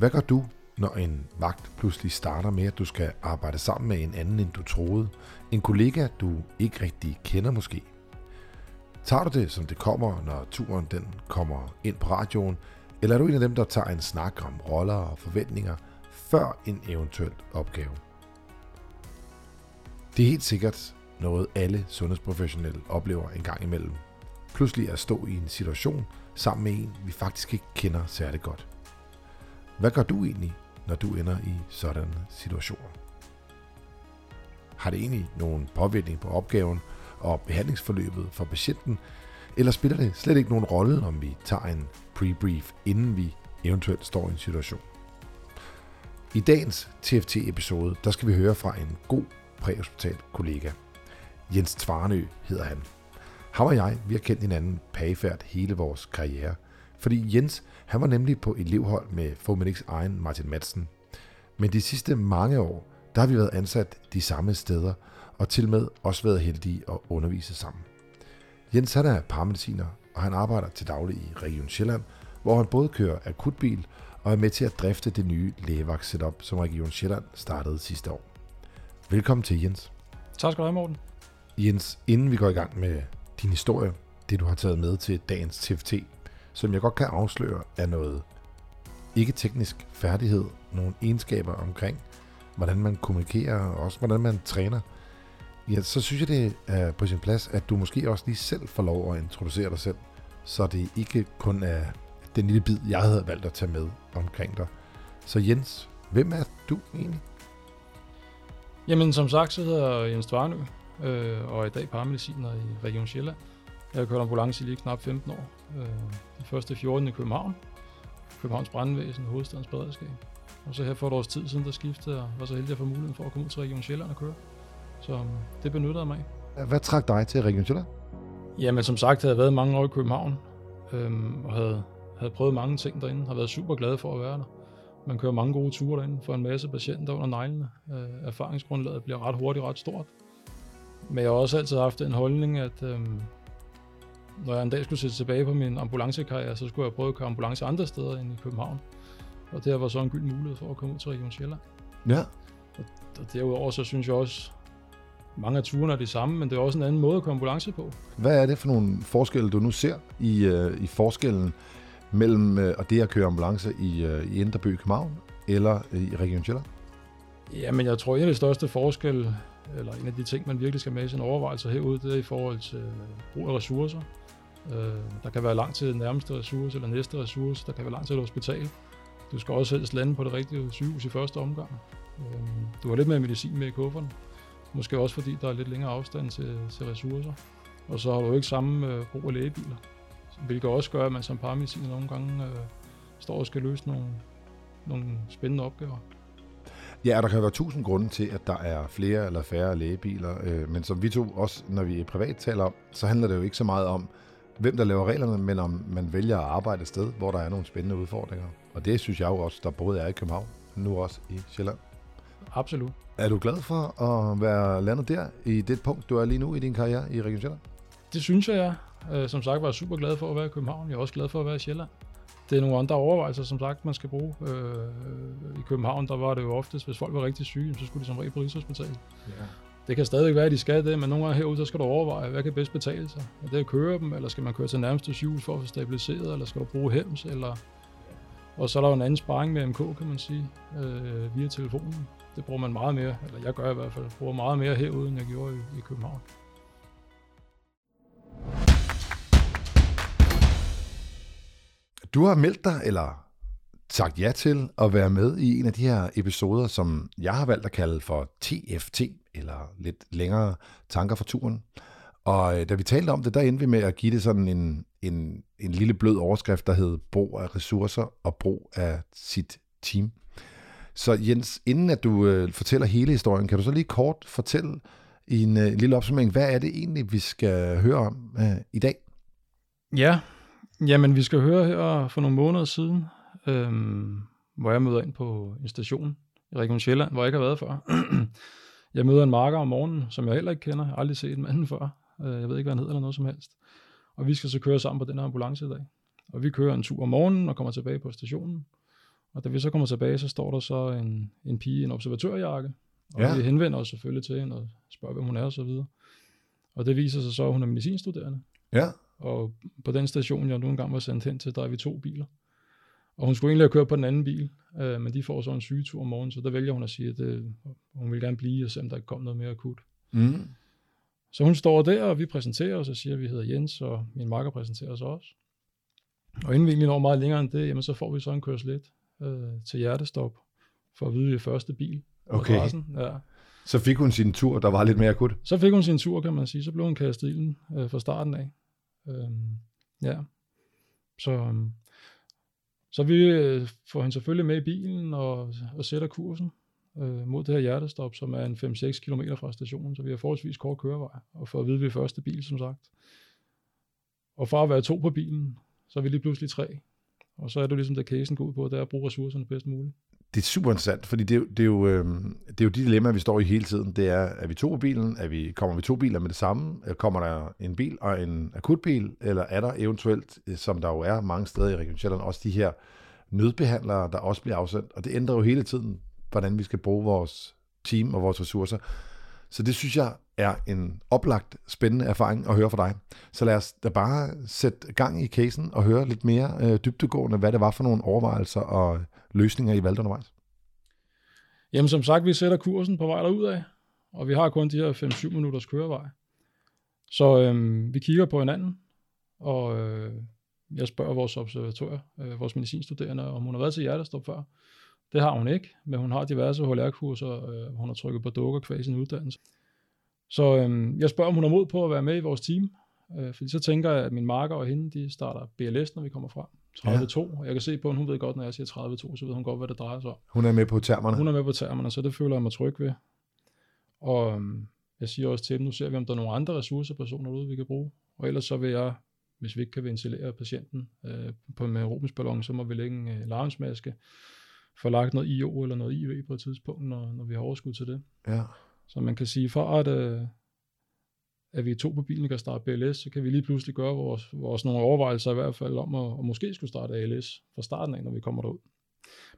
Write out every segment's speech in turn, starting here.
Hvad gør du, når en vagt pludselig starter med, at du skal arbejde sammen med en anden, end du troede? En kollega, du ikke rigtig kender måske? Tager du det, som det kommer, når turen den kommer ind på radioen? Eller er du en af dem, der tager en snak om roller og forventninger før en eventuel opgave? Det er helt sikkert noget, alle sundhedsprofessionelle oplever en gang imellem. Pludselig at stå i en situation sammen med en, vi faktisk ikke kender særlig godt. Hvad gør du egentlig, når du ender i sådanne situationer? Har det egentlig nogen påvirkning på opgaven og behandlingsforløbet for patienten, eller spiller det slet ikke nogen rolle, om vi tager en pre-brief, inden vi eventuelt står i en situation? I dagens TFT-episode, der skal vi høre fra en god præhospital kollega. Jens Tvarnø hedder han. Ham og jeg, vi har kendt hinanden pagefærd hele vores karriere. Fordi Jens, han var nemlig på elevhold med Fomedics egen Martin Madsen. Men de sidste mange år, der har vi været ansat de samme steder, og til med også været heldige at undervise sammen. Jens han er paramediciner, og han arbejder til daglig i Region Sjælland, hvor han både kører akutbil og er med til at drifte det nye lægevagt setup, som Region Sjælland startede sidste år. Velkommen til, Jens. Tak skal du have, Morten. Jens, inden vi går i gang med din historie, det du har taget med til dagens TFT, som jeg godt kan afsløre, er noget ikke teknisk færdighed, nogle egenskaber omkring, hvordan man kommunikerer, og også hvordan man træner, ja, så synes jeg, det er på sin plads, at du måske også lige selv får lov at introducere dig selv, så det ikke kun er den lille bid, jeg havde valgt at tage med omkring dig. Så Jens, hvem er du egentlig? Jamen, som sagt, så hedder jeg Jens Dvarnø, øh, og er i dag paramediciner i Region Sjælland. Jeg har kørt ambulance i lige knap 15 år. Øh, de første 14 i København, Københavns Brandvæsen, Hovedstadens Beredskab. Og så her for et års tid siden, der skiftede jeg, var så heldig at få muligheden for at komme ud til Region Sjælland og køre. Så um, det benyttede jeg mig af. Hvad trak dig til Region Sjælland? Jamen, som sagt havde jeg været mange år i København, øhm, og havde, havde prøvet mange ting derinde. Har været super glad for at være der. Man kører mange gode ture derinde for en masse patienter under neglene. Øh, erfaringsgrundlaget bliver ret hurtigt ret stort. Men jeg har også altid haft en holdning, at øhm, når jeg en dag skulle sætte tilbage på min ambulancekarriere, så skulle jeg prøve at køre ambulance andre steder end i København. Og det var så en gyld mulighed for at komme ud til Region Sjælland. Ja. Og, og derudover så synes jeg også, mange af turene er de samme, men det er også en anden måde at komme ambulance på. Hvad er det for nogle forskelle, du nu ser i, uh, i forskellen mellem uh, og det at køre ambulance i, uh, i Indreby København eller i Region Sjælland? Jamen, jeg tror, en af de største forskelle, eller en af de ting, man virkelig skal med i sin overvejelse herude, det er i forhold til brug af ressourcer. Øh, der kan være langt til nærmeste ressource eller næste ressource. Der kan være langt til et hospital. Du skal også helst lande på det rigtige sygehus i første omgang. Øh, du har lidt mere medicin med i kufferen. Måske også fordi der er lidt længere afstand til, til ressourcer. Og så har du ikke samme øh, brug af lægebiler. Hvilket også gør, at man som paramediciner nogle gange øh, står og skal løse nogle, nogle spændende opgaver. Ja, der kan være tusind grunde til, at der er flere eller færre lægebiler. Øh, men som vi to også, når vi privat taler om, så handler det jo ikke så meget om, hvem der laver reglerne, men om man vælger at arbejde et sted, hvor der er nogle spændende udfordringer. Og det synes jeg jo også, der både er i København, nu også i Sjælland. Absolut. Er du glad for at være landet der i det punkt, du er lige nu i din karriere i Region Sjælland? Det synes jeg, jeg øh, Som sagt var jeg super glad for at være i København. Jeg er også glad for at være i Sjælland. Det er nogle andre overvejelser, som sagt, man skal bruge. Øh, I København, der var det jo oftest, hvis folk var rigtig syge, så skulle de som regel på Rigshospitalet. Ja. Det kan stadig være, at de skal det, men nogle gange herude, så skal du overveje, hvad kan bedst betale sig? Er det at køre dem, eller skal man køre til nærmeste sygehus for at få stabiliseret, eller skal du bruge hems, eller... Og så er der jo en anden sparring med MK, kan man sige, øh, via telefonen. Det bruger man meget mere, eller jeg gør i hvert fald, bruger meget mere herude, end jeg gjorde i, i København. Du har meldt dig, eller sagt ja til at være med i en af de her episoder, som jeg har valgt at kalde for TFT, eller lidt længere tanker for turen. Og øh, da vi talte om det, der endte vi med at give det sådan en, en, en lille blød overskrift, der hed brug af ressourcer og brug af sit team. Så Jens, inden at du øh, fortæller hele historien, kan du så lige kort fortælle i en øh, lille opsummering, hvad er det egentlig, vi skal høre om øh, i dag? Ja, jamen vi skal høre her for nogle måneder siden, øh, hvor jeg møder ind på en station i Region Sjælland, hvor jeg ikke har været før. jeg møder en marker om morgenen, som jeg heller ikke kender. Jeg har aldrig set manden før. Øh, jeg ved ikke, hvad han hedder eller noget som helst. Og vi skal så køre sammen på den her ambulance i dag. Og vi kører en tur om morgenen og kommer tilbage på stationen. Og da vi så kommer tilbage, så står der så en, en pige i en observatørjakke, og Ja. vi henvender os selvfølgelig til hende og spørger, hvem hun er og så videre. Og det viser sig så, at hun er medicinstuderende. Ja. Og på den station, jeg nu engang var sendt hen til, der er vi to biler. Og hun skulle egentlig have kørt på den anden bil, øh, men de får så en sygetur om morgenen, så der vælger hun at sige, at det, hun vil gerne blive, og se om der kom noget mere akut. Mm. Så hun står der, og vi præsenterer os og siger, at vi hedder Jens, og min makker præsenterer sig også. Og inden vi egentlig når meget længere end det, jamen, så får vi så en kørslet øh, til hjertestop, for at vide, er første bil. Okay. adressen. Ja. Så fik hun sin tur, der var lidt mere akut. Så fik hun sin tur, kan man sige. Så blev hun kastet i ilden øh, fra starten af. Øhm, ja. Så, øhm, så vi øh, får hende selvfølgelig med i bilen og, og sætter kursen øh, mod det her hjertestop, som er en 5-6 km fra stationen, så vi har forholdsvis kort kørevej, og for at vide, at vi er første bil, som sagt. Og fra at være to på bilen, så er vi lige pludselig tre. Og så er det ligesom, der casen går ud på, det er at bruge ressourcerne bedst muligt. Det er super interessant, fordi det det, er jo, øh, det er jo de dilemmaer, vi står i hele tiden. Det er, er vi to på bilen? Er vi, kommer vi to biler med det samme? Eller Kommer der en bil og en akutbil? Eller er der eventuelt, øh, som der jo er mange steder i Region Sjælland, også de her nødbehandlere, der også bliver afsendt? Og det ændrer jo hele tiden, hvordan vi skal bruge vores team og vores ressourcer. Så det synes jeg er en oplagt spændende erfaring at høre fra dig. Så lad os da bare sætte gang i casen og høre lidt mere øh, dybdegående, hvad det var for nogle overvejelser og løsninger, I valgte undervejs. Jamen som sagt, vi sætter kursen på vej derud af, og vi har kun de her 5-7 minutters kørevej. Så øhm, vi kigger på hinanden, og øh, jeg spørger vores observatør, øh, vores medicinstuderende, om hun har været til hjertestop før. Det har hun ikke, men hun har diverse HLR-kurser, øh, hun har trykket på dukker kvæg sin uddannelse. Så øhm, jeg spørger, om hun har mod på at være med i vores team, øh, fordi så tænker jeg, at min marker og hende, de starter BLS, når vi kommer frem. 32, og jeg kan se på, at hun ved godt, når jeg siger 32, så ved hun godt, hvad det drejer sig om. Hun er med på termerne. Hun er med på termerne, så det føler jeg mig tryg ved. Og øhm, jeg siger også til dem, nu ser vi, om der er nogle andre ressourcepersoner derude, vi kan bruge. Og ellers så vil jeg, hvis vi ikke kan ventilere patienten øh, på med rumsballon, så må vi lægge en øh, larmsmaske, få lagt noget IO eller noget IV på et tidspunkt, når, når vi har overskud til det. Ja. Så man kan sige, for at, øh, at vi er to på bilen, kan starte BLS, så kan vi lige pludselig gøre vores, vores nogle overvejelser i hvert fald om at, at måske skulle starte ALS fra starten af, når vi kommer derud.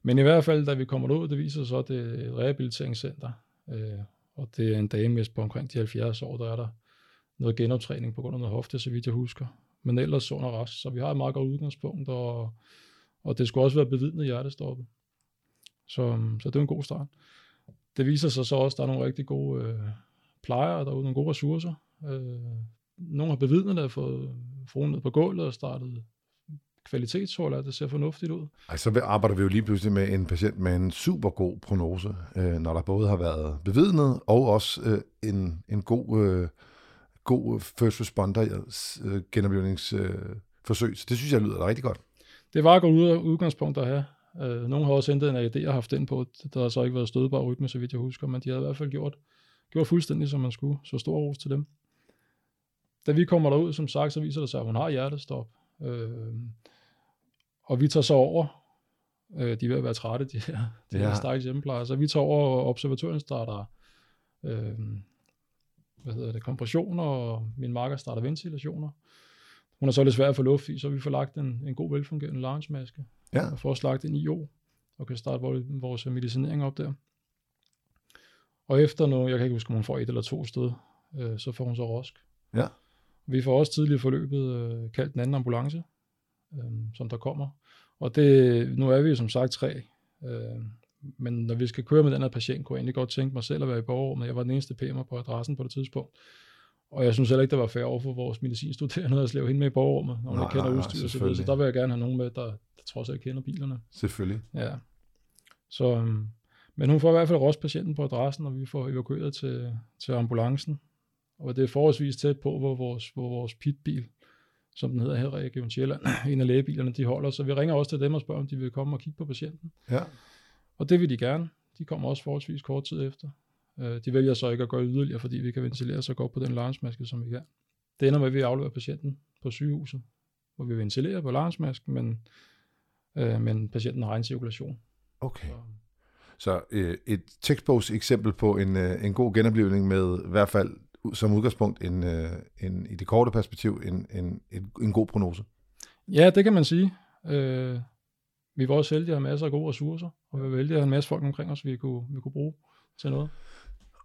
Men i hvert fald, da vi kommer derud, det viser så, at det er et rehabiliteringscenter, øh, og det er en dame på omkring de 70 år, der er der noget genoptræning på grund af noget hofte, så vidt jeg husker. Men ellers sund og rask, så vi har et meget godt udgangspunkt, og, og det skulle også være bevidnet hjertestoppet. Så, så det er en god start. Det viser sig så også, at der er nogle rigtig gode øh, plejere derude, nogle gode ressourcer. Øh, nogle har bevidnet, der har fået fruen ned på gulvet og startet kvalitetshold, det ser fornuftigt ud. Ej, så arbejder vi jo lige pludselig med en patient med en super god prognose, øh, når der både har været bevidnet og også øh, en, en god, øh, god first responder øh, genoplevningsforsøg. Øh, forsøg. så det synes jeg lyder rigtig godt. Det var et godt ud- udgangspunkt at have. Øh, nogle har også hentet en AED og haft den på. Der har så ikke været stødbar rytme, så vidt jeg husker, men de havde i hvert fald gjort, gjort fuldstændig, som man skulle. Så stor ros til dem. Da vi kommer derud, som sagt, så viser det sig, at hun har hjertestop. Øh, og vi tager så over. Øh, de er ved at være trætte, de her, de Ja. her stakkels hjemmeplejer. Så vi tager over, og observatøren starter øh, hvad hedder det, kompressioner, og min marker starter ventilationer. Hun er så lidt svær at få luft i, så vi får lagt en, en god velfungerende larmsmaske Ja, og får også lagt en IO, og kan starte vores, medicinering op der. Og efter nu, jeg kan ikke huske, om hun får et eller to sted, øh, så får hun så rosk. Ja. Vi får også tidligere i forløbet øh, kaldt den anden ambulance, øh, som der kommer. Og det, nu er vi jo som sagt tre, øh, men når vi skal køre med den her patient, kunne jeg egentlig godt tænke mig selv at være i borgerrummet. Jeg var den eneste PM'er på adressen på det tidspunkt. Og jeg synes heller ikke, der var fair over for vores medicinstuderende at slæve hende med i borgerrummet, når man Nej, ikke kender nej, nej, udstyr og så. Så der vil jeg gerne have nogen med, der, der trods alt kender bilerne. selvfølgelig. Ja. Så, øhm, men hun får i hvert fald også patienten på adressen, og vi får evakueret til, til ambulancen. Og det er forholdsvis tæt på, hvor vores, hvor vores pitbil, som den hedder her i Region Sjælland, en af lægebilerne, de holder. Så vi ringer også til dem og spørger, om de vil komme og kigge på patienten. Ja. Og det vil de gerne. De kommer også forholdsvis kort tid efter. Øh, de vælger så ikke at gøre yderligere, fordi vi kan ventilere så godt på den larmsmaske, som vi kan. Det ender med, at vi afleverer patienten på sygehuset, hvor vi ventilerer på larmsmasken, men, øh, men patienten har egen cirkulation. Okay. Så, Så øh, et textbogs eksempel på en, øh, en god genoplevning med i hvert fald som udgangspunkt en, øh, en, i det korte perspektiv en, en, en, en god prognose. Ja, det kan man sige. Øh, vi var også heldige at have masser af gode ressourcer, og vi var heldige at have en masse folk omkring os, vi kunne, vi kunne bruge til noget.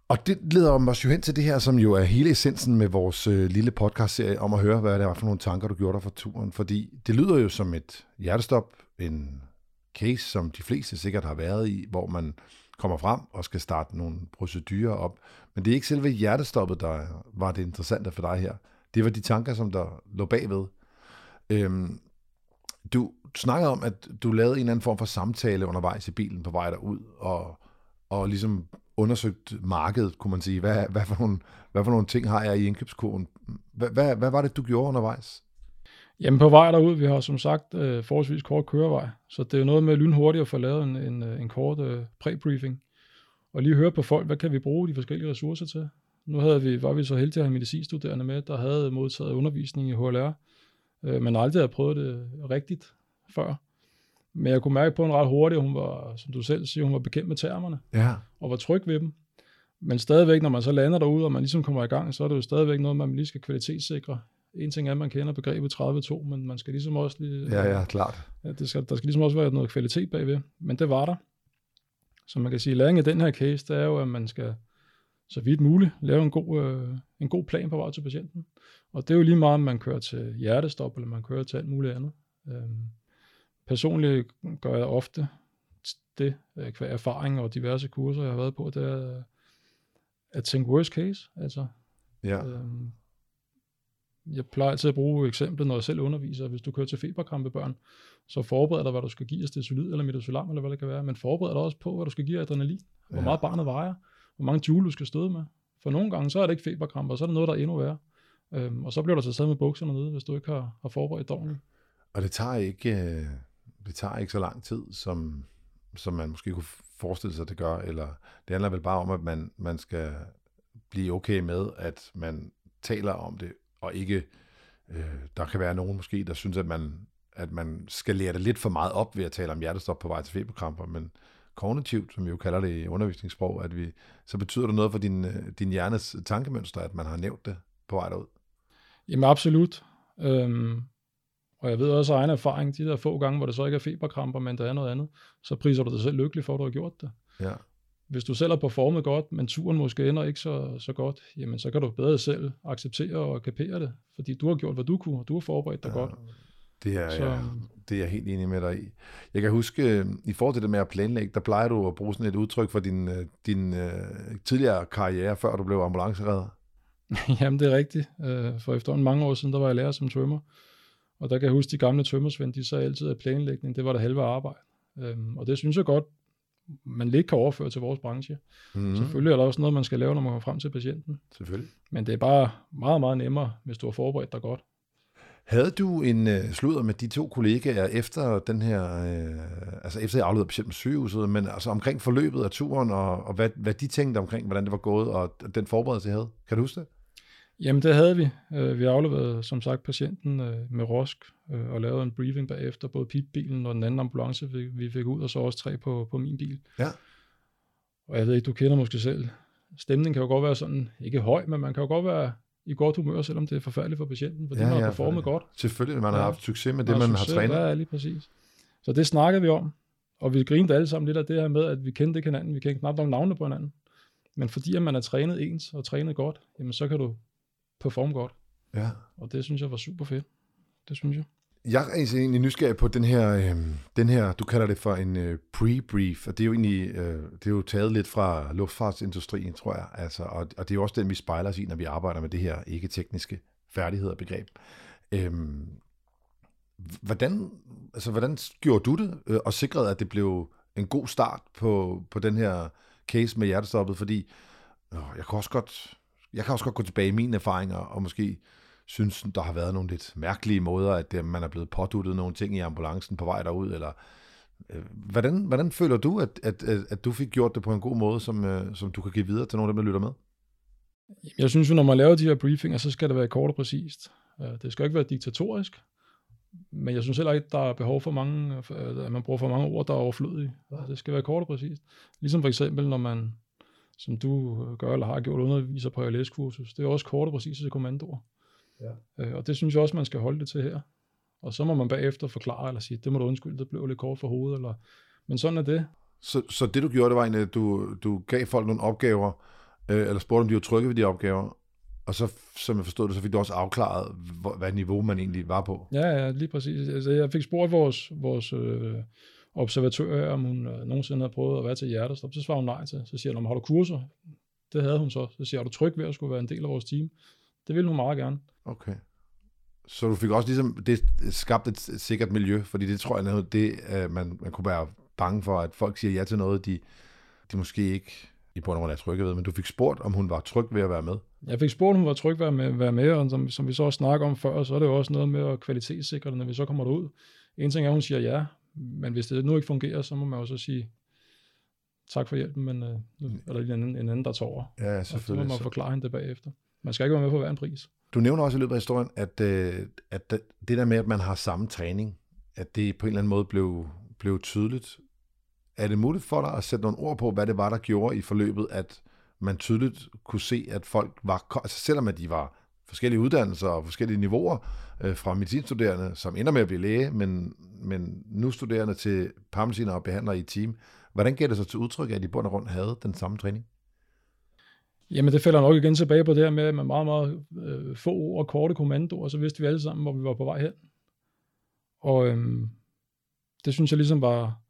Og det leder os jo hen til det her, som jo er hele essensen med vores øh, lille podcast-serie, om at høre, hvad det var for nogle tanker, du gjorde dig for turen. Fordi det lyder jo som et hjertestop, en case, som de fleste sikkert har været i, hvor man kommer frem og skal starte nogle procedurer op. Men det er ikke selve hjertestoppet, der var det interessante for dig her. Det var de tanker, som der lå bagved. Øhm, du snakkede om, at du lavede en eller anden form for samtale undervejs i bilen på vej derud, og, og ligesom undersøgt markedet, kunne man sige. Hvad, hvad, for nogle, hvad for nogle ting har jeg i indkøbskurven? Hvad, hvad, hvad var det, du gjorde undervejs? Jamen på vej derud, vi har som sagt øh, forholdsvis kort kørevej, så det er noget med lynhurtigt at få lavet en, en, øh, en kort øh, pre-briefing, og lige høre på folk, hvad kan vi bruge de forskellige ressourcer til. Nu havde vi, var vi så heldige at have medicinstuderende med, der havde modtaget undervisning i HLR, øh, men aldrig havde prøvet det rigtigt før. Men jeg kunne mærke på en ret hurtigt, hun var, som du selv siger, hun var bekendt med termerne, Ja. og var tryg ved dem. Men stadigvæk, når man så lander derude, og man ligesom kommer i gang, så er det jo stadigvæk noget, man lige skal kvalitetssikre. En ting er, at man kender begrebet 30-2, men man skal ligesom også lige... Ja, ja, klart. Ja, det skal, der skal ligesom også være noget kvalitet bagved, men det var der. Så man kan sige, læring af den her case, det er jo, at man skal så vidt muligt lave en god, øh, en god plan på vej til patienten. Og det er jo lige meget, om man kører til hjertestop, eller man kører til alt muligt andet. Øhm, personligt gør jeg ofte det, øh, hver erfaring og diverse kurser, jeg har været på, det er at tænke worst case. Altså, Ja. Øhm, jeg plejer altid at bruge eksemplet, når jeg selv underviser. Hvis du kører til feberkrampebørn, så forbered dig, hvad du skal give af stesolid eller midazolam, eller hvad det kan være. Men forbered dig også på, hvad du skal give af adrenalin. Hvor Ja. meget barnet vejer. Hvor mange joule du skal støde med. For nogle gange, så er det ikke feberkramper, så er det noget, der er endnu værre. Øhm, og så bliver du taget med bukserne nede, hvis du ikke har, har forberedt dig ordentligt. Og det tager ikke, øh, det tager ikke så lang tid, som, som man måske kunne forestille sig, det gør. Eller det handler vel bare om, at man, man skal blive okay med, at man taler om det, og ikke, øh, der kan være nogen måske, der synes, at man, at man skal lære det lidt for meget op ved at tale om hjertestop på vej til feberkramper, men kognitivt, som vi jo kalder det i undervisningssprog, at vi, så betyder det noget for din, øh, din hjernes tankemønster, at man har nævnt det på vej derud. Jamen absolut. Øhm, og jeg ved også af egen erfaring, de der få gange, hvor det så ikke er feberkramper, men der er noget andet, så priser du dig selv lykkelig for, at du har gjort det. Ja. Hvis du selv har performet godt, men turen måske ender ikke så, så godt, jamen så kan du bedre selv acceptere og kapere det, fordi du har gjort, hvad du kunne, og du har forberedt dig ja. godt. Det er, Så- så... det er jeg helt enig med dig i. Jeg kan huske, øh, i forhold til det med at planlægge, der plejer du at bruge sådan et udtryk for din, øh, din øh, tidligere karriere, før du blev ambulanceredder. Jamen det er rigtigt. Øh, For efterhånden mange år siden, der var jeg lærer som tømmer, og der kan jeg huske, de gamle tømmersvend, de sagde altid, at planlægning, det var det halve arbejde. Øhm, Og det synes jeg godt, man lidt kan overføre til vores branche. Mm, Mm. Selvfølgelig er der også noget, man skal lave, når man kommer frem til patienten. Selvfølgelig. Men det er bare meget, meget nemmere, hvis du har forberedt dig godt. Havde du en øh, sludder med de to kollegaer efter den her, øh, altså efter jeg afleverede patienten på sygehuset, men altså omkring forløbet af turen, og, og hvad, hvad de tænkte omkring, hvordan det var gået, og den forberedelse, jeg havde? Kan du huske det? Jamen det havde vi. Øh, Vi afleverede som sagt patienten øh, med Rosk øh, og lavede en briefing bagefter, både PIP-bilen og den anden ambulance, vi, fik ud, og så også tre på, på min bil. Ja. Og jeg ved ikke, du kender måske selv. Stemningen kan jo godt være sådan, ikke høj, men man kan jo godt være i godt humør, selvom det er forfærdeligt for patienten, fordi ja, man har performet for- godt. Selvfølgelig, man har Ja. haft succes med det, man har succes, trænet. Ja, lige præcis. Så det snakkede vi om, og vi grinede alle sammen lidt af det her med, at vi kendte ikke hinanden, vi kendte knap nok navnene på hinanden. Men fordi at man er trænet ens og trænet godt, jamen så kan du performe godt. Ja. Og det synes jeg var super fedt. Det synes jeg. Jeg er egentlig nysgerrig på den her, øh, den her, du kalder det for en øh, pre-brief, og det er jo egentlig, øh, det er jo taget lidt fra luftfartsindustrien, tror jeg, altså, og, og det er jo også den, vi spejler os i, når vi arbejder med det her ikke-tekniske færdigheder begreb. Øhm, hvordan, altså, hvordan gjorde du det, øh, og sikrede, at det blev en god start på, på den her case med hjertestoppet, fordi øh, jeg kan også godt, jeg kan også godt gå tilbage i mine erfaringer, og måske synes, der har været nogle lidt mærkelige måder, at øh, man er blevet påduttet nogle ting i ambulancen på vej derud, eller øh, hvordan, hvordan føler du, at, at, at, at du fik gjort det på en god måde, som, øh, som du kan give videre til nogle af dem, der lytter med? Jeg synes jo, når man laver de her briefinger, så skal det være kort og præcist. Det skal ikke være diktatorisk, men jeg synes heller ikke, der er behov for mange, at man bruger for mange ord, der er overflødige. Det skal være kort og præcist. Ligesom for eksempel, når man, som du øh, gør eller har gjort, underviser på ALS-kursus, det er også kort og præcise kommandoer. Ja. Øh, Og det synes jeg også, man skal holde det til her. Og så må man bagefter forklare, eller sige, det må du undskylde, det blev lidt kort for hovedet, eller... Men sådan er det. Så, så det du gjorde, det var egentlig, at du, du gav folk nogle opgaver, øh, eller spurgte, om de var trygge ved de opgaver, og så, som jeg forstod det, så fik du også afklaret, hvor, hvad niveau man egentlig var på. Ja, ja, lige præcis. Altså, jeg fik spurgt vores, vores øh, observatør om hun øh, nogensinde havde prøvet at være til hjertestop. Så svarer hun nej til. Så siger hun, har du kurser? Det havde hun så. Så siger er du tryg ved at skulle være en del af vores team? Det ville hun meget gerne. Okay. Så du fik også ligesom det skabt et sikkert miljø, fordi det tror jeg noget, det øh, man, man kunne være bange for, at folk siger ja til noget, de, de måske ikke i bund og grund er trygge ved, men du fik spurgt, om hun var tryg ved at være med. Jeg fik spurgt, om hun var tryg ved at være med, være med og som, som vi så også snakker om før, så er det jo også noget med at kvalitetssikre det, når vi så kommer derud. En ting er, at hun siger ja, men hvis det nu ikke fungerer, så må man jo så sige, tak for hjælpen, men øh, nu er der lige en, en anden, der tager over. Ja, selvfølgelig. Og så må man forklare hende det bagefter. Man skal ikke være med på hver en pris. Du nævner også i løbet af historien, at, øh, at det der med, at man har samme træning, at det på en eller anden måde blev, blev tydeligt. Er det muligt for dig at sætte nogle ord på, hvad det var, der gjorde i forløbet, at man tydeligt kunne se, at folk var, altså selvom at de var forskellige uddannelser og forskellige niveauer øh, fra medicinstuderende, som ender med at blive læge, men, men nu studerende til paramediciner og behandlere i team. Hvordan gav det så til udtryk, at de bund og grund havde den samme træning? Jamen det falder nok igen tilbage på det her med, med meget, meget øh, få ord og korte kommandoer, så vidste vi alle sammen, hvor vi var på vej hen. Og øhm, det synes jeg ligesom var,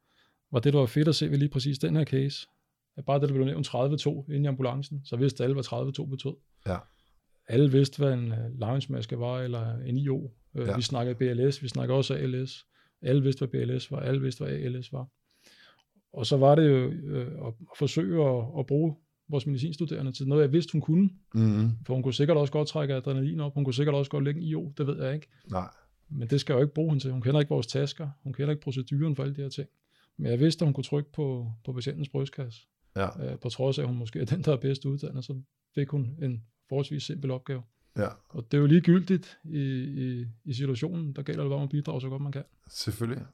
var det, der var fedt at se ved lige præcis den her case. At bare det, der blev nævnt 30-2 inde i ambulancen, så vidste alle, hvad 30-2 betød. Ja. Alle vidste, hvad en øh, lounge-maske var, eller en IO. Øh, ja. Vi snakkede BLS, vi snakkede også ALS. Alle vidste, hvad BLS var, alle vidste, hvad ALS var. Og så var det jo øh, at forsøge at, at bruge vores medicinstuderende til noget, jeg vidste, hun kunne. Mm-hmm. For hun kunne sikkert også godt trække adrenalin op, hun kunne sikkert også godt lægge en IO, det ved jeg ikke. Nej. Men det skal jeg jo ikke bruge hende til. Hun kender ikke vores tasker, hun kender ikke proceduren for alle de her ting. Men jeg vidste, at hun kunne trykke på, på patientens brystkasse. Ja. Øh, på trods af, at hun måske er den, der er bedst uddannet, så fik hun en forholdsvis simpel opgave. Ja. Og det er jo ligegyldigt i, i, i situationen. Der gælder det bare om at bidrage så godt man kan. Selvfølgelig.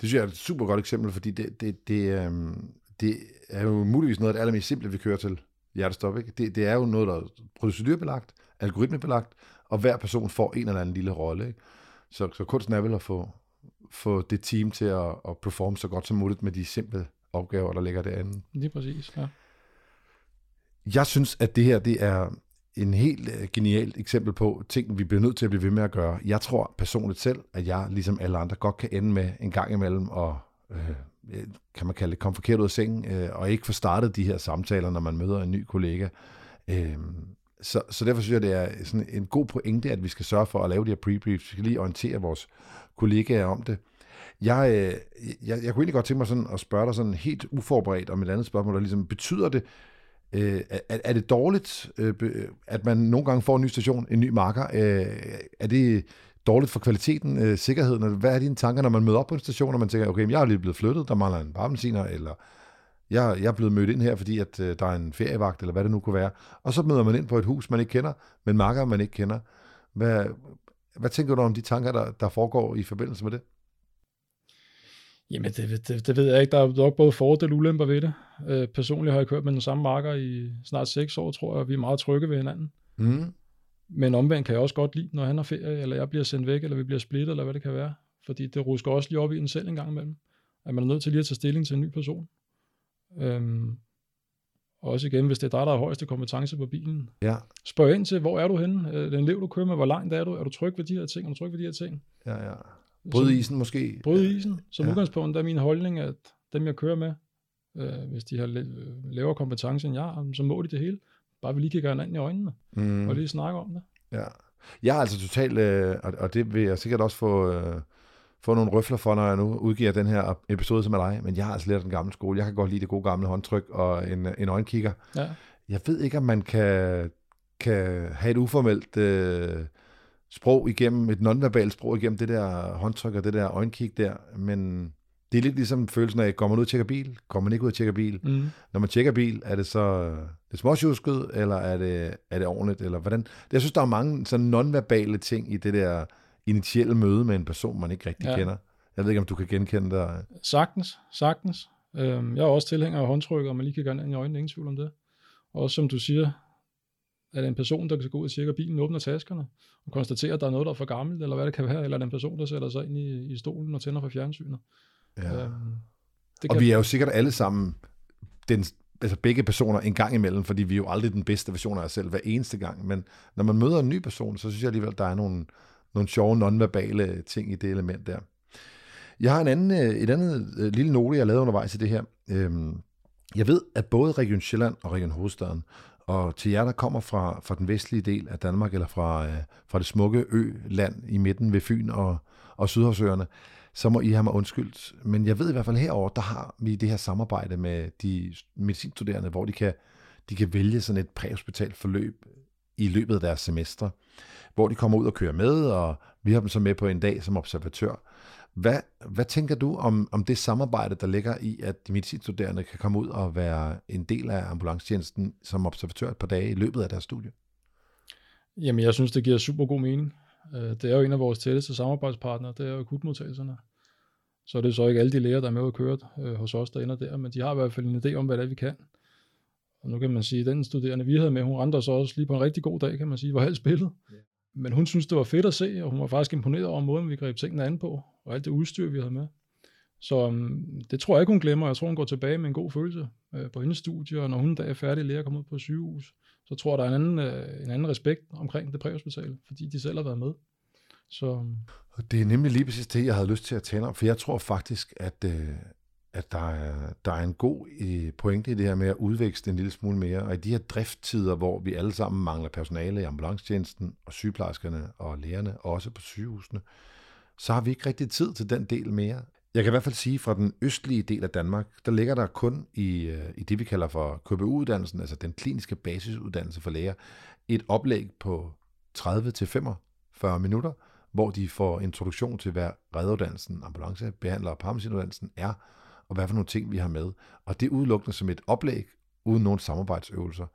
Det synes jeg er et super godt eksempel, fordi det, det, det, øhm, det er jo muligvis noget af det allermest simple, vi kører til hjertestop. Ikke? Det, det er jo noget, der er procedurebelagt, algoritmebelagt, og hver person får en eller anden lille rolle. Så, så kunsten er vel at få, få det team til at, at performe så godt som muligt med de simple opgaver, der ligger derinde. Lige præcis, ja. Jeg synes, at det her det er en helt øh, genialt eksempel på ting, vi bliver nødt til at blive ved med at gøre. Jeg tror personligt selv, at jeg, ligesom alle andre, godt kan ende med en gang imellem og øh, øh, kan man kalde det, komme forkert ud af sengen, øh, og ikke få startet de her samtaler, når man møder en ny kollega. Øh, så, så derfor synes jeg, det er sådan en god pointe, at vi skal sørge for at lave de her prebriefs. Vi skal lige orientere vores kollegaer om det. Jeg, øh, jeg, jeg kunne egentlig godt tænke mig sådan at spørge dig sådan helt uforberedt om et andet spørgsmål, der ligesom betyder det, øh, er, er det dårligt, øh, at man nogle gange får en ny station, en ny marker? Øh, er det dårligt for kvaliteten, øh, sikkerheden? Hvad er dine tanker, når man møder op på en station, og man tænker, okay, jeg er lige blevet flyttet, der mangler en barmensiner, eller jeg, jeg er blevet mødt ind her, fordi at, øh, der er en ferievagt, eller hvad det nu kunne være. Og så møder man ind på et hus, man ikke kender, men marker, man ikke kender. Hvad, hvad tænker du om de tanker, der, der foregår i forbindelse med det? Jamen, det, det, det ved jeg ikke. Der er nok både fordele og ulemper ved det. Øh, personligt har jeg kørt med den samme marker i snart seks år, tror jeg, og vi er meget trygge ved hinanden. Mm. Men omvendt kan jeg også godt lide, når han har ferie, eller jeg bliver sendt væk, eller vi bliver splittet, eller hvad det kan være. Fordi det rusker også lige op i en selv en gang imellem. At man er nødt til lige at tage stilling til en ny person. Øhm, også igen, hvis det er dig, der har højeste kompetence på bilen. Ja. Spørg ind til, hvor er du henne? Øh, den elev, du kører med, hvor langt er du? Er du tryg ved de her ting? Er du tryg ved de her ting? Ja, ja. Bryde isen måske? Bryde isen. Som ja. udgangspunkt er min holdning, at dem, jeg kører med, øh, hvis de har lavere kompetence end jeg, så må de det hele. Bare vi lige kigger hinanden i øjnene, mm. og lige snakke om det. Ja. Jeg er altså totalt, øh, og det vil jeg sikkert også få, øh, få nogle røfler for, når jeg nu udgiver den her episode som er dig, men jeg har altså lært den gamle skole. Jeg kan godt lide det gode gamle håndtryk og en, en øjenkigger. Ja. Jeg ved ikke, om man kan, kan have et uformelt øh, sprog igennem, et nonverbalt sprog igennem det der håndtryk og det der øjenkig der, men det er lidt ligesom følelsen af, går man ud og tjekker bil? Går man ikke ud og tjekker bil? Mm. Når man tjekker bil, er det så det småsjusket, eller er det, er det ordentligt? Eller hvordan? Jeg synes, der er mange sådan nonverbale ting i det der initielle møde med en person, man ikke rigtig ja. kender. Jeg ved ikke, om du kan genkende det. Sagtens, sagtens. Øhm, jeg er også tilhænger af håndtryk, og man lige kan gøre ind i øjnene, ingen tvivl om det. Og som du siger, Er det en person, der kan gå ud og tjekke, at bilen åbner taskerne, og konstatere, at der er noget, der er for gammelt, eller hvad det kan være, eller er det en person, der sætter sig ind i, i stolen og tænder for fjernsynet? Ja. Øhm, det. Og vi er jo sikkert alle sammen den, altså begge personer en gang imellem, fordi vi er jo aldrig den bedste version af os selv hver eneste gang. Men når man møder en ny person, så synes jeg alligevel, der er nogle, nogle sjove nonverbale ting i det element der. Jeg har en anden, øh, et andet øh, lille note, jeg lavede undervejs i det her. Øhm, jeg ved, at både Region Sjælland og Region Hovedstaden, og til jer, der kommer fra, fra den vestlige del af Danmark, eller fra, øh, fra det smukke ø-land i midten ved Fyn og, og Sydhavsøerne, så må I have mig undskyldt. Men jeg ved i hvert fald herover, der har vi det her samarbejde med de medicinstuderende, hvor de kan, de kan vælge sådan et præhospitalt forløb i løbet af deres semester, hvor de kommer ud og kører med, og vi har dem så med på en dag som observatør. Hvad, hvad tænker du om, om det samarbejde, der ligger i, at de medicinstuderende kan komme ud og være en del af ambulancetjenesten som observatør et par dage i løbet af deres studie? Jamen, jeg synes, det giver super god mening. Øh, det er jo en af vores tætteste samarbejdspartnere, det er jo akutmodtagelserne. Så er det så ikke alle de læger, der er med at køre øh, hos os, der ender der, men de har i hvert fald en idé om, hvad det er, vi kan. Og nu kan man sige, at den studerende, vi havde med, hun rendte så også lige på en rigtig god dag, kan man sige, var halvt spillet. Yeah. Men hun synes, det var fedt at se, og hun var faktisk imponeret over måden, vi greb tingene an på, og alt det udstyr, vi havde med. Så um, det tror jeg ikke, hun glemmer. Jeg tror, hun går tilbage med en god følelse øh, på hendes studie, og når hun da er færdig lærer at kommer ud på sygehus, så tror jeg, der er en anden, øh, en anden respekt omkring det præhospitale, fordi de selv har været med. Så... Øhm, det er nemlig lige præcis det, jeg havde lyst til at tale om, for jeg tror faktisk, at, øh, at der, er, der er en god øh, pointe i det her med at udvækste en lille smule mere, og i de her drifttider, hvor vi alle sammen mangler personale i ambulancetjenesten, og sygeplejerskerne og lægerne, og også på sygehusene, så har vi ikke rigtig tid til den del mere. Jeg kan i hvert fald sige, fra den østlige del af Danmark, der ligger der kun i, øh, i det, vi kalder for KBU-uddannelsen, altså den kliniske basisuddannelse for læger, et oplæg på 30-45 minutter, hvor de får introduktion til, hvad redderuddannelsen, ambulancebehandler og paramedicinuddannelsen er, og hvad for nogle ting vi har med. Og det er udelukkende som et oplæg, uden nogen samarbejdsøvelser.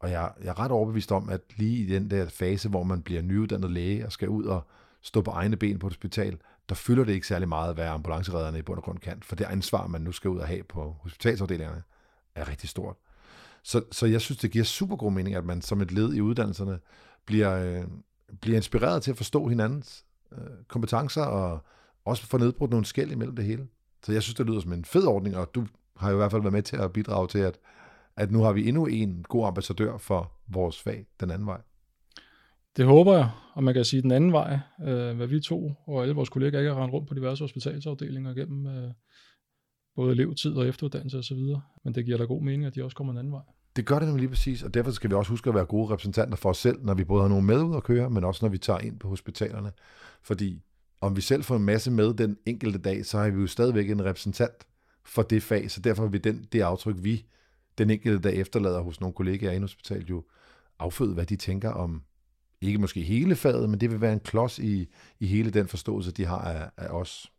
Og jeg, jeg er ret overbevist om, at lige i den der fase, hvor man bliver nyuddannet læge og skal ud og stå på egne ben på et hospital, der fylder det ikke særlig meget, hvad ambulanceredderne i bund og grund kan. For det ansvar, man nu skal ud og have på hospitalsafdelingerne, er rigtig stort. Så, så jeg synes, det giver super god mening, at man som et led i uddannelserne bliver, øh, bliver inspireret til at forstå hinandens øh, kompetencer, og også få nedbrudt nogle skæld imellem det hele. Så jeg synes, det lyder som en fed ordning, og du har jo i hvert fald været med til at bidrage til, at, at nu har vi endnu en god ambassadør for vores fag den anden vej. Det håber jeg, og man kan sige den anden vej, øh, hvad vi to og alle vores kolleger ikke har rendt rundt på diverse hospitalsafdelinger gennem øh, både elevtid og efteruddannelse osv., men det giver da god mening, at de også kommer en anden vej. Det gør det nemlig lige præcis, og derfor skal vi også huske at være gode repræsentanter for os selv, når vi både har nogen med ud at køre, men også når vi tager ind på hospitalerne. Fordi om vi selv får en masse med den enkelte dag, så har vi jo stadigvæk en repræsentant for det fag, så derfor vil den, det aftryk, vi den enkelte dag efterlader hos nogle kollegaer i hospitalet, jo afføde, hvad de tænker om, ikke måske hele faget, men det vil være en klods i, i hele den forståelse, de har af, af os.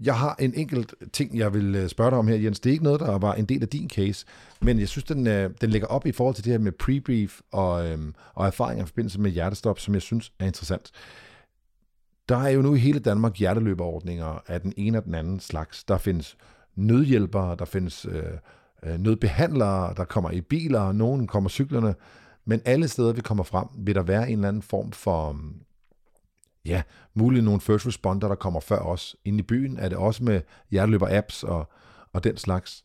Jeg har en enkelt ting, jeg vil øh, spørge dig om her, Jens. Det er ikke noget, der var en del af din case, men jeg synes, den, øh, den lægger op i forhold til det her med prebrief og, øhm, og erfaringer i forbindelse med hjertestop, som jeg synes er interessant. Der er jo nu i hele Danmark hjerteløberordninger af den ene og den anden slags. Der findes nødhjælpere, der findes øh, øh nødbehandlere, der kommer i biler, nogen kommer cyklerne, men alle steder, vi kommer frem, vil der være en eller anden form for, mm, ja, muligt nogle first responder, der kommer før os. Inde i byen er det også med hjerteløber-apps og, og den slags.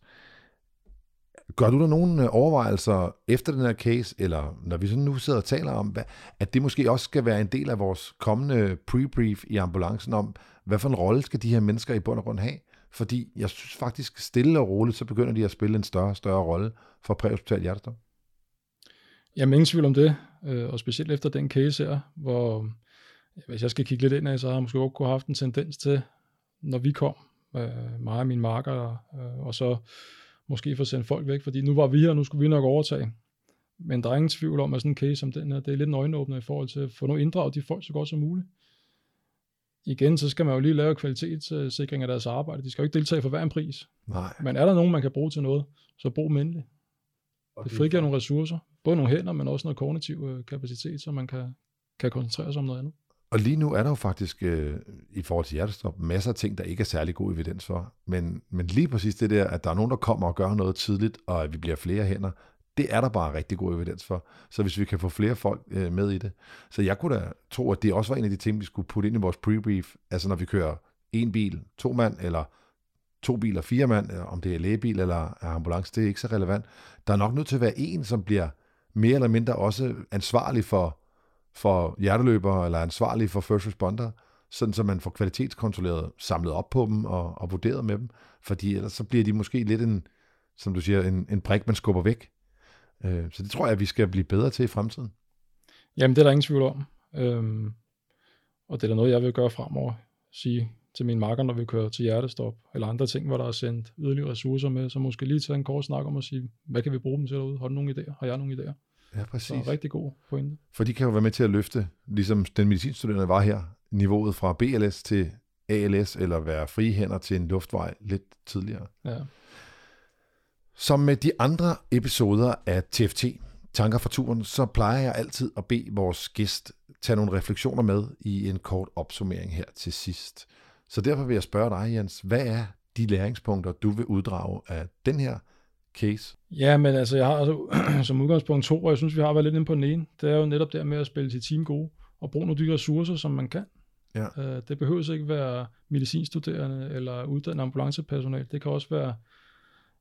Gør du der nogle øh, overvejelser efter den her case, eller når vi sådan nu sidder og taler om, hvad, at det måske også skal være en del af vores kommende pre-brief i ambulancen om, hvad for en rolle skal de her mennesker i bund og grund have? Fordi jeg synes faktisk, stille og roligt, så begynder de at spille en større og større rolle for præhospital hjertestop. Jamen ingen tvivl om det, øh, og specielt efter den case her, hvor hvis jeg skal kigge lidt ind af, så har jeg måske også kunne have haft en tendens til, når vi kom, øh, mig og min marker, og så måske få sendt folk væk, fordi nu var vi her, nu skulle vi nok overtage. Men der er ingen tvivl om, at sådan en case som den her, det er lidt en øjenåbner i forhold til at få noget inddraget de folk så godt som muligt. Igen, så skal man jo lige lave kvalitetssikring af deres arbejde. De skal jo ikke deltage for hver en pris. Nej. Men er der nogen, man kan bruge til noget, så brug dem endelig. Det frigiver nogle ressourcer. Både nogle hænder, men også noget kognitiv øh, kapacitet, så man kan, kan koncentrere sig om noget andet. Og lige nu er der jo faktisk øh, i forhold til hjertestop masser af ting, der ikke er særlig god evidens for. Men, men lige præcis det der, at der er nogen, der kommer og gør noget tidligt, og at vi bliver flere hænder, Det er der bare rigtig god evidens for. Så hvis vi kan få flere folk øh, med i det. Så jeg kunne da tro, at det også var en af de ting, vi skulle putte ind i vores prebrief. Altså når vi kører en bil, to mand, eller to biler, fire mand, øh, om det er lægebil eller ambulance, det er ikke så relevant. Der er nok nødt til at være en, som bliver mere eller mindre også ansvarlig for, for hjerteløbere, eller ansvarlig for first responder, sådan så man får kvalitetskontrolleret, samlet op på dem og, og vurderet med dem, fordi ellers så bliver de måske lidt en, som du siger, en, en prik, man skubber væk. Øh, så det tror jeg, vi skal blive bedre til i fremtiden. Jamen, det er der ingen tvivl om. Øhm, og det er da noget, jeg vil gøre fremover. Sige til mine marker, når vi kører til hjertestop, eller andre ting, hvor der er sendt yderligere ressourcer med, så måske lige tage en kort snak om at sige, hvad kan vi bruge dem til derude? Har du nogle idéer? Har jeg nogle idéer? Ja, præcis. Så rigtig god pointe. For de kan jo være med til at løfte, ligesom den medicinstuderende var her, niveauet fra BLS til ALS, eller være frie hænder til en luftvej lidt tidligere. Ja. Som med de andre episoder af TFT, Tanker fra turen, så plejer jeg altid at bede vores gæst tage nogle refleksioner med i en kort opsummering her til sidst. Så derfor vil jeg spørge dig, Jens, hvad er de læringspunkter, du vil uddrage af den her case? Ja, men altså, jeg har altså, som udgangspunkt to, og jeg synes, vi har været lidt inde på den ene. Det er jo netop der med at spille sit team gode, og bruge nogle af de ressourcer, som man kan. Ja. Uh, det behøver ikke være medicinstuderende eller uddannet ambulancepersonal. Det kan også være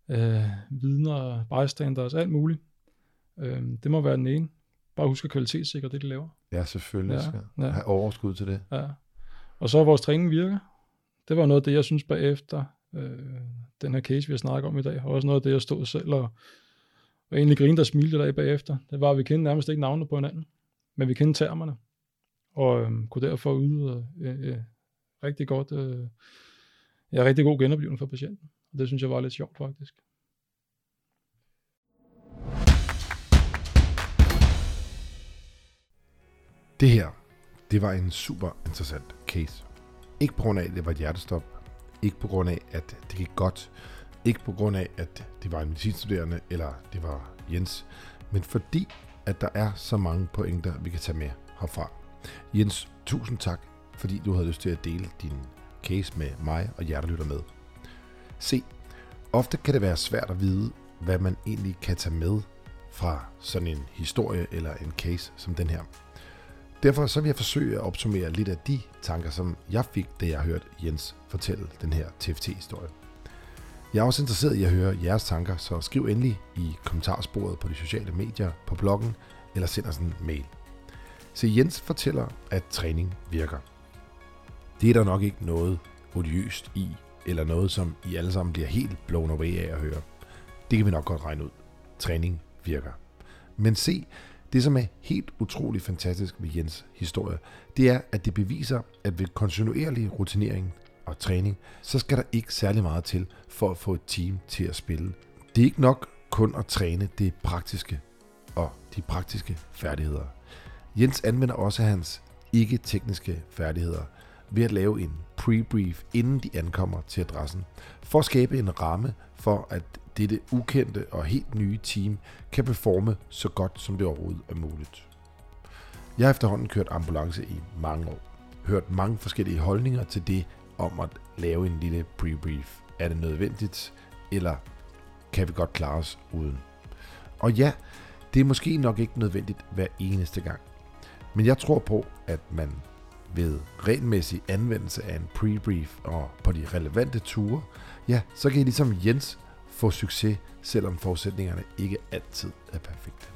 uh, vidner, bystanders, alt muligt. Uh, det må være den ene. Bare husk at kvalitetssikre det, de laver. Ja, selvfølgelig Ja, skal ja. have overskud til det. Ja. Og så er vores træning virker. Det var noget af det, jeg synes bagefter øh, den her case, vi har snakket om i dag. Og også noget af det, jeg stod selv og, og egentlig grinede og smilte der bagefter. Det var, at vi kendte nærmest ikke navnene på hinanden. Men vi kendte termerne. Og øh, kunne derfor yde øh, øh, øh, rigtig godt, øh, ja, rigtig god genoplevelse for patienten. Og det synes jeg var lidt sjovt faktisk. Det her, det var en super interessant case. Ikke på grund af, at det var et hjertestop. Ikke på grund af, at det gik godt. Ikke på grund af, at det var en medicinstuderende, eller det var Jens. Men fordi, at der er så mange pointer, vi kan tage med herfra. Jens, tusind tak, fordi du havde lyst til at dele din case med mig og hjertelytter med. Se, ofte kan det være svært at vide, hvad man egentlig kan tage med fra sådan en historie eller en case som den her. Derfor så vil jeg forsøge at opsummere lidt af de tanker, som jeg fik, da jeg hørte Jens fortælle den her TFT-historie. Jeg er også interesseret i at høre jeres tanker, så skriv endelig i kommentarsporet på de sociale medier, på bloggen, eller send os en mail. Så Jens fortæller, at træning virker. Det er der nok ikke noget odiøst i, eller noget, som I alle sammen bliver helt blown away af at høre. Det kan vi nok godt regne ud. Træning virker. Men se, det som er helt utroligt fantastisk ved Jens historie, det er, at det beviser, at ved kontinuerlig rutinering og træning, så skal der ikke særlig meget til for at få et team til at spille. Det er ikke nok kun at træne det praktiske og de praktiske færdigheder. Jens anvender også hans ikke-tekniske færdigheder ved at lave en pre-brief, inden de ankommer til adressen, for at skabe en ramme for, at dette ukendte og helt nye team kan performe så godt, som det overhovedet er muligt. Jeg har efterhånden kørt ambulance i mange år. Hørt mange forskellige holdninger til det om at lave en lille pre-brief. Er det nødvendigt, eller kan vi godt klare os uden? Og ja, det er måske nok ikke nødvendigt hver eneste gang. Men jeg tror på, at man ved regelmæssig anvendelse af en pre-brief og på de relevante ture, ja, så kan I ligesom Jens få succes, selvom forudsætningerne ikke altid er perfekte.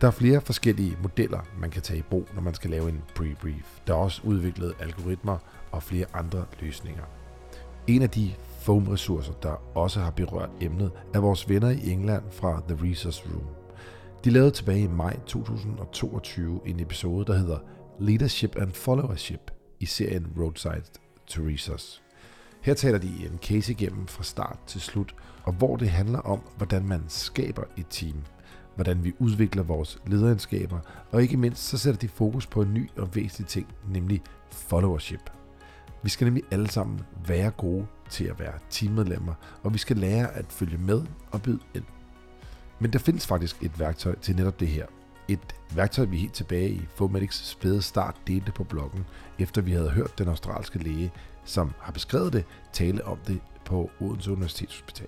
Der er flere forskellige modeller, man kan tage i brug, når man skal lave en pre-brief. Der er også udviklet algoritmer og flere andre løsninger. En af de foam-ressourcer, der også har berørt emnet, er vores venner i England fra The Resource Room. De lavede tilbage i maj 2022 en episode, der hedder Leadership and Followership i serien Roadside to Resource. Her taler de en case igennem fra start til slut, og hvor det handler om, hvordan man skaber et team, hvordan vi udvikler vores lederskaber, og ikke mindst så sætter de fokus på en ny og væsentlig ting, nemlig followership. Vi skal nemlig alle sammen være gode til at være teammedlemmer, og vi skal lære at følge med og byde ind. Men der findes faktisk et værktøj til netop det her. Et værktøj, vi helt tilbage i Fomedics spæde start delte på bloggen, efter vi havde hørt den australske læge, som har beskrevet det, tale om det på Odense Universitetshospital.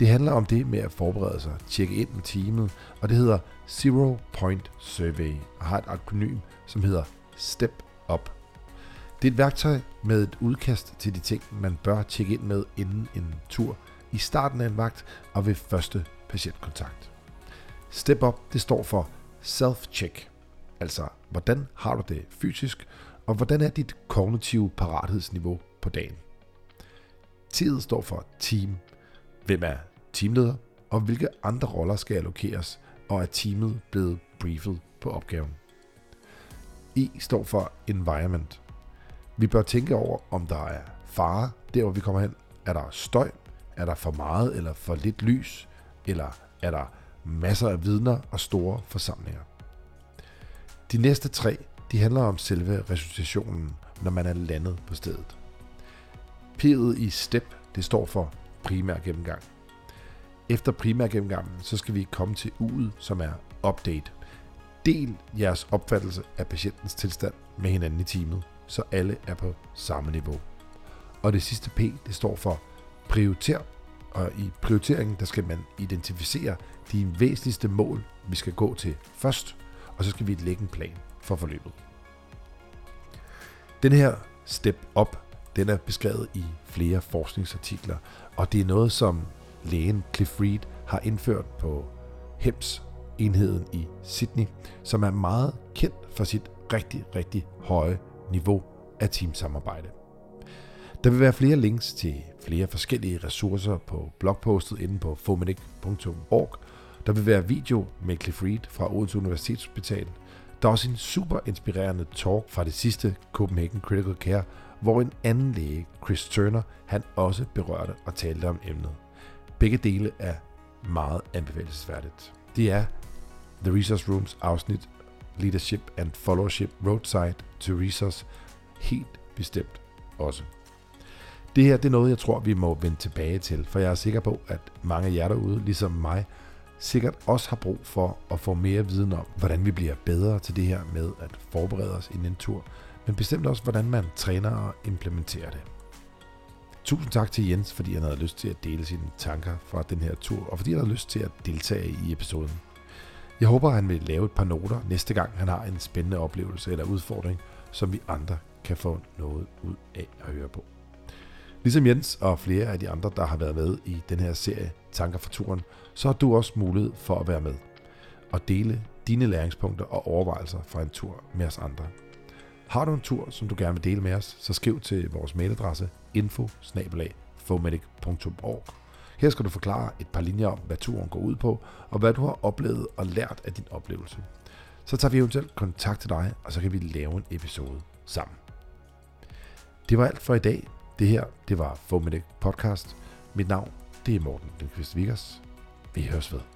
Det handler om det med at forberede sig, tjekke ind med teamet, og det hedder Zero Point Survey, og har et akronym, som hedder STEP UP. Det er et værktøj med et udkast til de ting, man bør tjekke ind med inden en tur, i starten af en vagt og ved første patientkontakt. Step Up det står for Self-Check, altså hvordan har du det fysisk, og hvordan er dit kognitive parathedsniveau på dagen. Tid står for Team. Hvem er teamleder, og hvilke andre roller skal allokeres, og er teamet blevet briefet på opgaven. E står for Environment. Vi bør tænke over, om der er fare der, hvor vi kommer hen. Er der støj? Er der for meget eller for lidt lys? Eller er der masser af vidner og store forsamlinger? De næste tre, de handler om selve resuscitationen, når man er landet på stedet. P'et i STEP, det står for primær gennemgang. Efter primær gennemgangen, så skal vi komme til U'et, som er update. Del jeres opfattelse af patientens tilstand med hinanden i teamet, så alle er på samme niveau. Og det sidste P, det står for prioriter, og i prioriteringen, der skal man identificere de væsentligste mål, vi skal gå til først, og så skal vi lægge en plan for forløbet. Den her step up, den er beskrevet i flere forskningsartikler, og det er noget, som lægen Cliff Reed har indført på HEMS enheden i Sydney, som er meget kendt for sit rigtig, rigtig høje niveau af teamsamarbejde. Der vil være flere links til flere forskellige ressourcer på blogpostet inde på fomedic.org. Der vil være video med Cliff Reed fra Odense Universitetshospital. Der er også en super inspirerende talk fra det sidste Copenhagen Critical Care, hvor en anden læge, Chris Turner, han også berørte og talte om emnet. Begge dele er meget anbefalesværdigt. Det er The Resource Rooms afsnit Leadership and Followership Roadside to Resource helt bestemt også. Det her det er noget, jeg tror, vi må vende tilbage til, for jeg er sikker på, at mange af jer derude, ligesom mig, sikkert også har brug for at få mere viden om, hvordan vi bliver bedre til det her med at forberede os inden en tur, men bestemt også, hvordan man træner og implementerer det. Tusind tak til Jens, fordi han havde lyst til at dele sine tanker fra den her tur, og fordi han havde lyst til at deltage i episoden. Jeg håber, han vil lave et par noter næste gang, han har en spændende oplevelse eller udfordring, som vi andre kan få noget ud af at høre på. Ligesom Jens og flere af de andre, der har været med i den her serie Tanker for turen, så har du også mulighed for at være med og dele dine læringspunkter og overvejelser fra en tur med os andre. Har du en tur, som du gerne vil dele med os, så skriv til vores mailadresse info Her skal du forklare et par linjer om, hvad turen går ud på, og hvad du har oplevet og lært af din oplevelse. Så tager vi eventuelt kontakt til dig, og så kan vi lave en episode sammen. Det var alt for i dag. Det her, det var Fomedic Podcast. Mit navn, det er Morten Lindqvist Vickers. Vi høres ved.